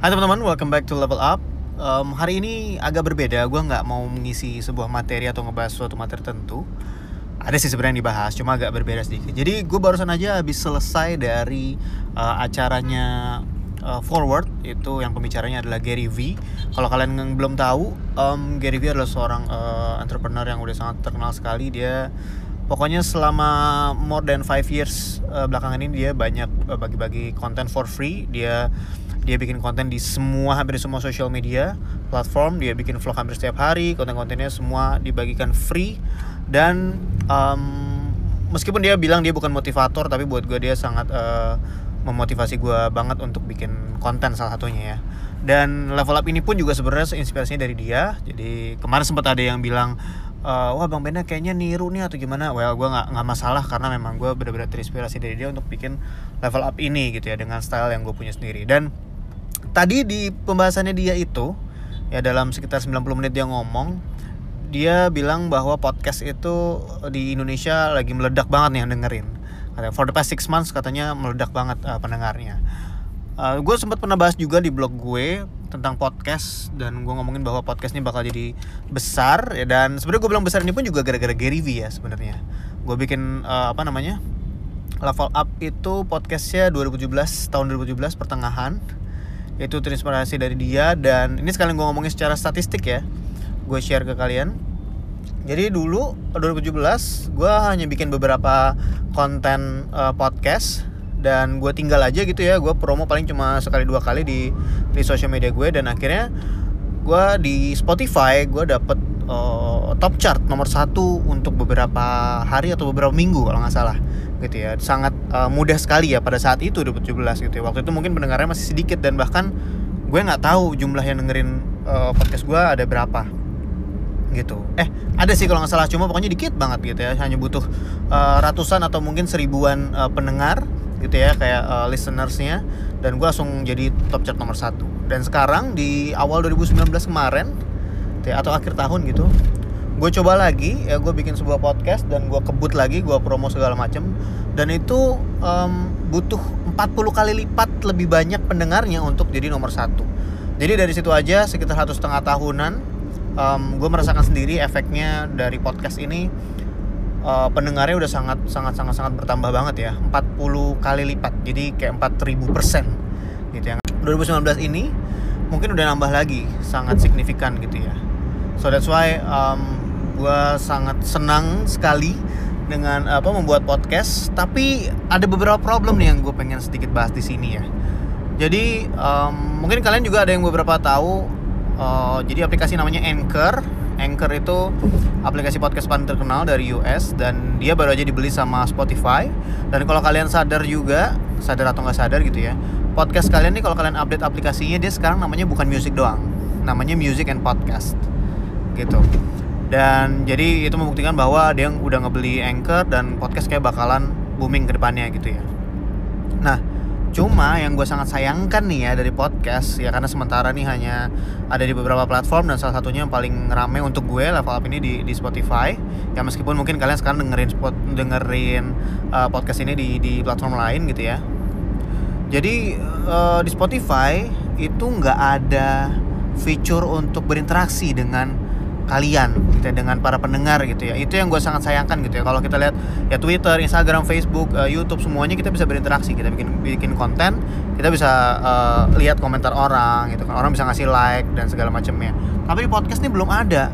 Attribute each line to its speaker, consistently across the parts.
Speaker 1: Hai teman-teman, welcome back to Level Up. Um, hari ini agak berbeda, gue nggak mau mengisi sebuah materi atau ngebahas suatu materi tertentu. Ada sih sebenarnya dibahas, cuma agak berbeda sedikit. Jadi gue barusan aja habis selesai dari uh, acaranya uh, Forward, itu yang pembicaranya adalah Gary V. Kalau kalian yang belum tahu, um, Gary V adalah seorang uh, entrepreneur yang udah sangat terkenal sekali. Dia pokoknya selama more than 5 years uh, belakangan ini dia banyak uh, bagi-bagi konten for free. Dia dia bikin konten di semua hampir semua social media platform. Dia bikin vlog hampir setiap hari. Konten-kontennya semua dibagikan free. Dan um, meskipun dia bilang dia bukan motivator tapi buat gue dia sangat uh, memotivasi gue banget untuk bikin konten salah satunya ya. Dan level up ini pun juga sebenarnya inspirasinya dari dia. Jadi kemarin sempat ada yang bilang uh, wah bang Benda kayaknya niru nih atau gimana? Well gue nggak nggak masalah karena memang gue benar-benar terinspirasi dari dia untuk bikin level up ini gitu ya dengan style yang gue punya sendiri. Dan tadi di pembahasannya dia itu ya dalam sekitar 90 menit dia ngomong dia bilang bahwa podcast itu di Indonesia lagi meledak banget nih yang dengerin. For the past six months katanya meledak banget uh, pendengarnya. Uh, gue sempat pernah bahas juga di blog gue tentang podcast dan gue ngomongin bahwa podcast ini bakal jadi besar ya dan sebenarnya gue bilang besar ini pun juga gara-gara Gary V ya sebenarnya gue bikin uh, apa namanya level up itu podcastnya 2017 tahun 2017 pertengahan itu terinspirasi dari dia dan ini sekalian gue ngomongin secara statistik ya gue share ke kalian. Jadi dulu 2017 gue hanya bikin beberapa konten uh, podcast dan gue tinggal aja gitu ya. Gue promo paling cuma sekali dua kali di di sosial media gue dan akhirnya gue di Spotify gue dapet uh, top chart nomor satu untuk beberapa hari atau beberapa minggu kalau nggak salah gitu ya. Sangat uh, mudah sekali ya pada saat itu 2017 gitu ya. Waktu itu mungkin pendengarnya masih sedikit dan bahkan gue nggak tahu jumlah yang dengerin uh, podcast gue ada berapa gitu. Eh ada sih kalau nggak salah cuma pokoknya dikit banget gitu ya. Hanya butuh uh, ratusan atau mungkin seribuan uh, pendengar gitu ya kayak uh, listenersnya. Dan gue langsung jadi top chart nomor satu. Dan sekarang di awal 2019 kemarin ya, atau akhir tahun gitu gue coba lagi ya gue bikin sebuah podcast dan gue kebut lagi gue promo segala macem. Dan itu um, butuh 40 kali lipat lebih banyak pendengarnya untuk jadi nomor satu. Jadi dari situ aja sekitar satu setengah tahunan um, gue merasakan sendiri efeknya dari podcast ini. Uh, pendengarnya udah sangat sangat sangat sangat bertambah banget ya 40 kali lipat. Jadi kayak 4000 persen gitu ya. 2019 ini mungkin udah nambah lagi sangat signifikan gitu ya. So that's why um, gue sangat senang sekali dengan apa membuat podcast. Tapi ada beberapa problem nih yang gue pengen sedikit bahas di sini ya. Jadi um, mungkin kalian juga ada yang beberapa tahu uh, jadi aplikasi namanya Anchor. Anchor itu aplikasi podcast paling terkenal dari US dan dia baru aja dibeli sama Spotify. Dan kalau kalian sadar juga sadar atau nggak sadar gitu ya podcast kalian nih kalau kalian update aplikasinya dia sekarang namanya bukan music doang namanya music and podcast gitu dan jadi itu membuktikan bahwa dia udah ngebeli Anchor dan podcast kayak bakalan booming ke depannya gitu ya. Nah cuma yang gue sangat sayangkan nih ya dari podcast ya karena sementara nih hanya ada di beberapa platform dan salah satunya yang paling rame untuk gue level up ini di, di Spotify. Ya meskipun mungkin kalian sekarang dengerin spot dengerin uh, podcast ini di di platform lain gitu ya. Jadi uh, di Spotify itu nggak ada fitur untuk berinteraksi dengan kalian gitu ya, dengan para pendengar gitu ya. Itu yang gue sangat sayangkan gitu ya. Kalau kita lihat ya Twitter, Instagram, Facebook, uh, YouTube semuanya kita bisa berinteraksi. Kita bikin bikin konten kita bisa uh, lihat komentar orang gitu kan. Orang bisa ngasih like dan segala macamnya. Tapi podcast ini belum ada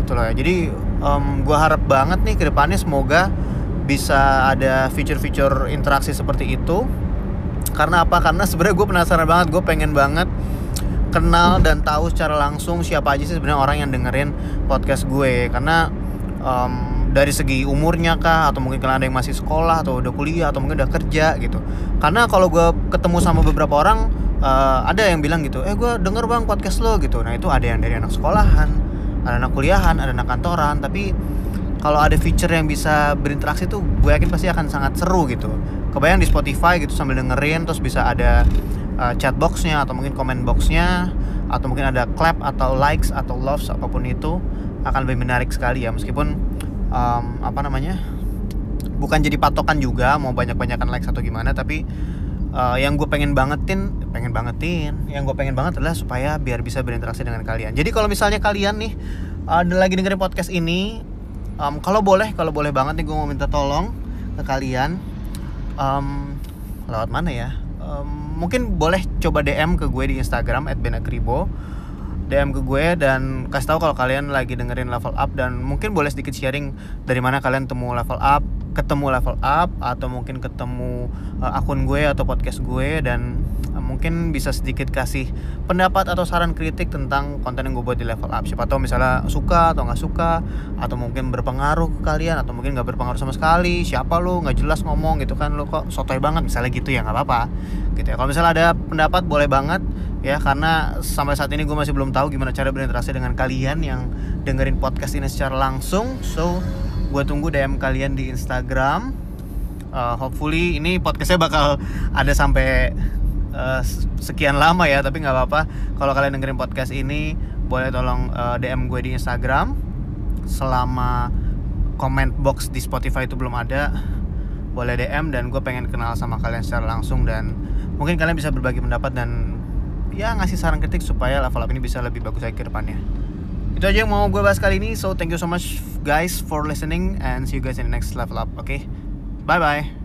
Speaker 1: gitu loh ya. Jadi um, gue harap banget nih ke depannya semoga bisa ada fitur-fitur interaksi seperti itu. Karena apa? Karena sebenarnya gue penasaran banget gue pengen banget kenal dan tahu secara langsung siapa aja sih sebenarnya orang yang dengerin podcast gue. Karena um, dari segi umurnya kah atau mungkin kalian ada yang masih sekolah atau udah kuliah atau mungkin udah kerja gitu. Karena kalau gue ketemu sama beberapa orang uh, ada yang bilang gitu eh gue denger bang podcast lo gitu. Nah itu ada yang dari anak sekolahan ada anak kuliahan ada anak kantoran. Tapi kalau ada feature yang bisa berinteraksi tuh gue yakin pasti akan sangat seru gitu. Kebayang di Spotify gitu sambil dengerin terus bisa ada uh, chat boxnya atau mungkin comment boxnya atau mungkin ada clap atau likes atau loves apa pun itu akan lebih menarik sekali ya. Meskipun um, apa namanya bukan jadi patokan juga mau banyak-banyakan likes atau gimana tapi uh, yang gue pengen bangetin pengen bangetin yang gue pengen banget adalah supaya biar bisa berinteraksi dengan kalian. Jadi kalau misalnya kalian nih uh, lagi dengerin podcast ini um, kalau boleh kalau boleh banget nih gue mau minta tolong ke kalian. Um, lewat mana ya? Um, mungkin boleh coba DM ke gue di Instagram @benakribo. DM ke gue dan kasih tahu kalau kalian lagi dengerin level up dan mungkin boleh sedikit sharing dari mana kalian temu level up, ketemu level up atau mungkin ketemu uh, akun gue atau podcast gue dan mungkin bisa sedikit kasih pendapat atau saran kritik tentang konten yang gue buat di level up. Siapa tahu misalnya suka atau nggak suka atau mungkin berpengaruh ke kalian atau mungkin nggak berpengaruh sama sekali. Siapa lu nggak jelas ngomong gitu kan lu kok sotoy banget misalnya gitu ya nggak apa-apa gitu ya. Kalau misalnya ada pendapat boleh banget ya karena sampai saat ini gue masih belum tahu gimana cara berinteraksi dengan kalian yang dengerin podcast ini secara langsung so gue tunggu DM kalian di Instagram uh, hopefully ini podcastnya bakal ada sampai uh, sekian lama ya tapi nggak apa-apa. Kalau kalian dengerin podcast ini boleh tolong uh, DM gue di Instagram. Selama comment box di Spotify itu belum ada boleh DM dan gue pengen kenal sama kalian secara langsung dan mungkin kalian bisa berbagi pendapat dan ya ngasih saran kritik supaya level up ini bisa lebih bagus lagi ke depannya. Itu aja yang mau gue bahas kali ini. So thank you so much guys for listening and see you guys in the next level up oke okay? bye bye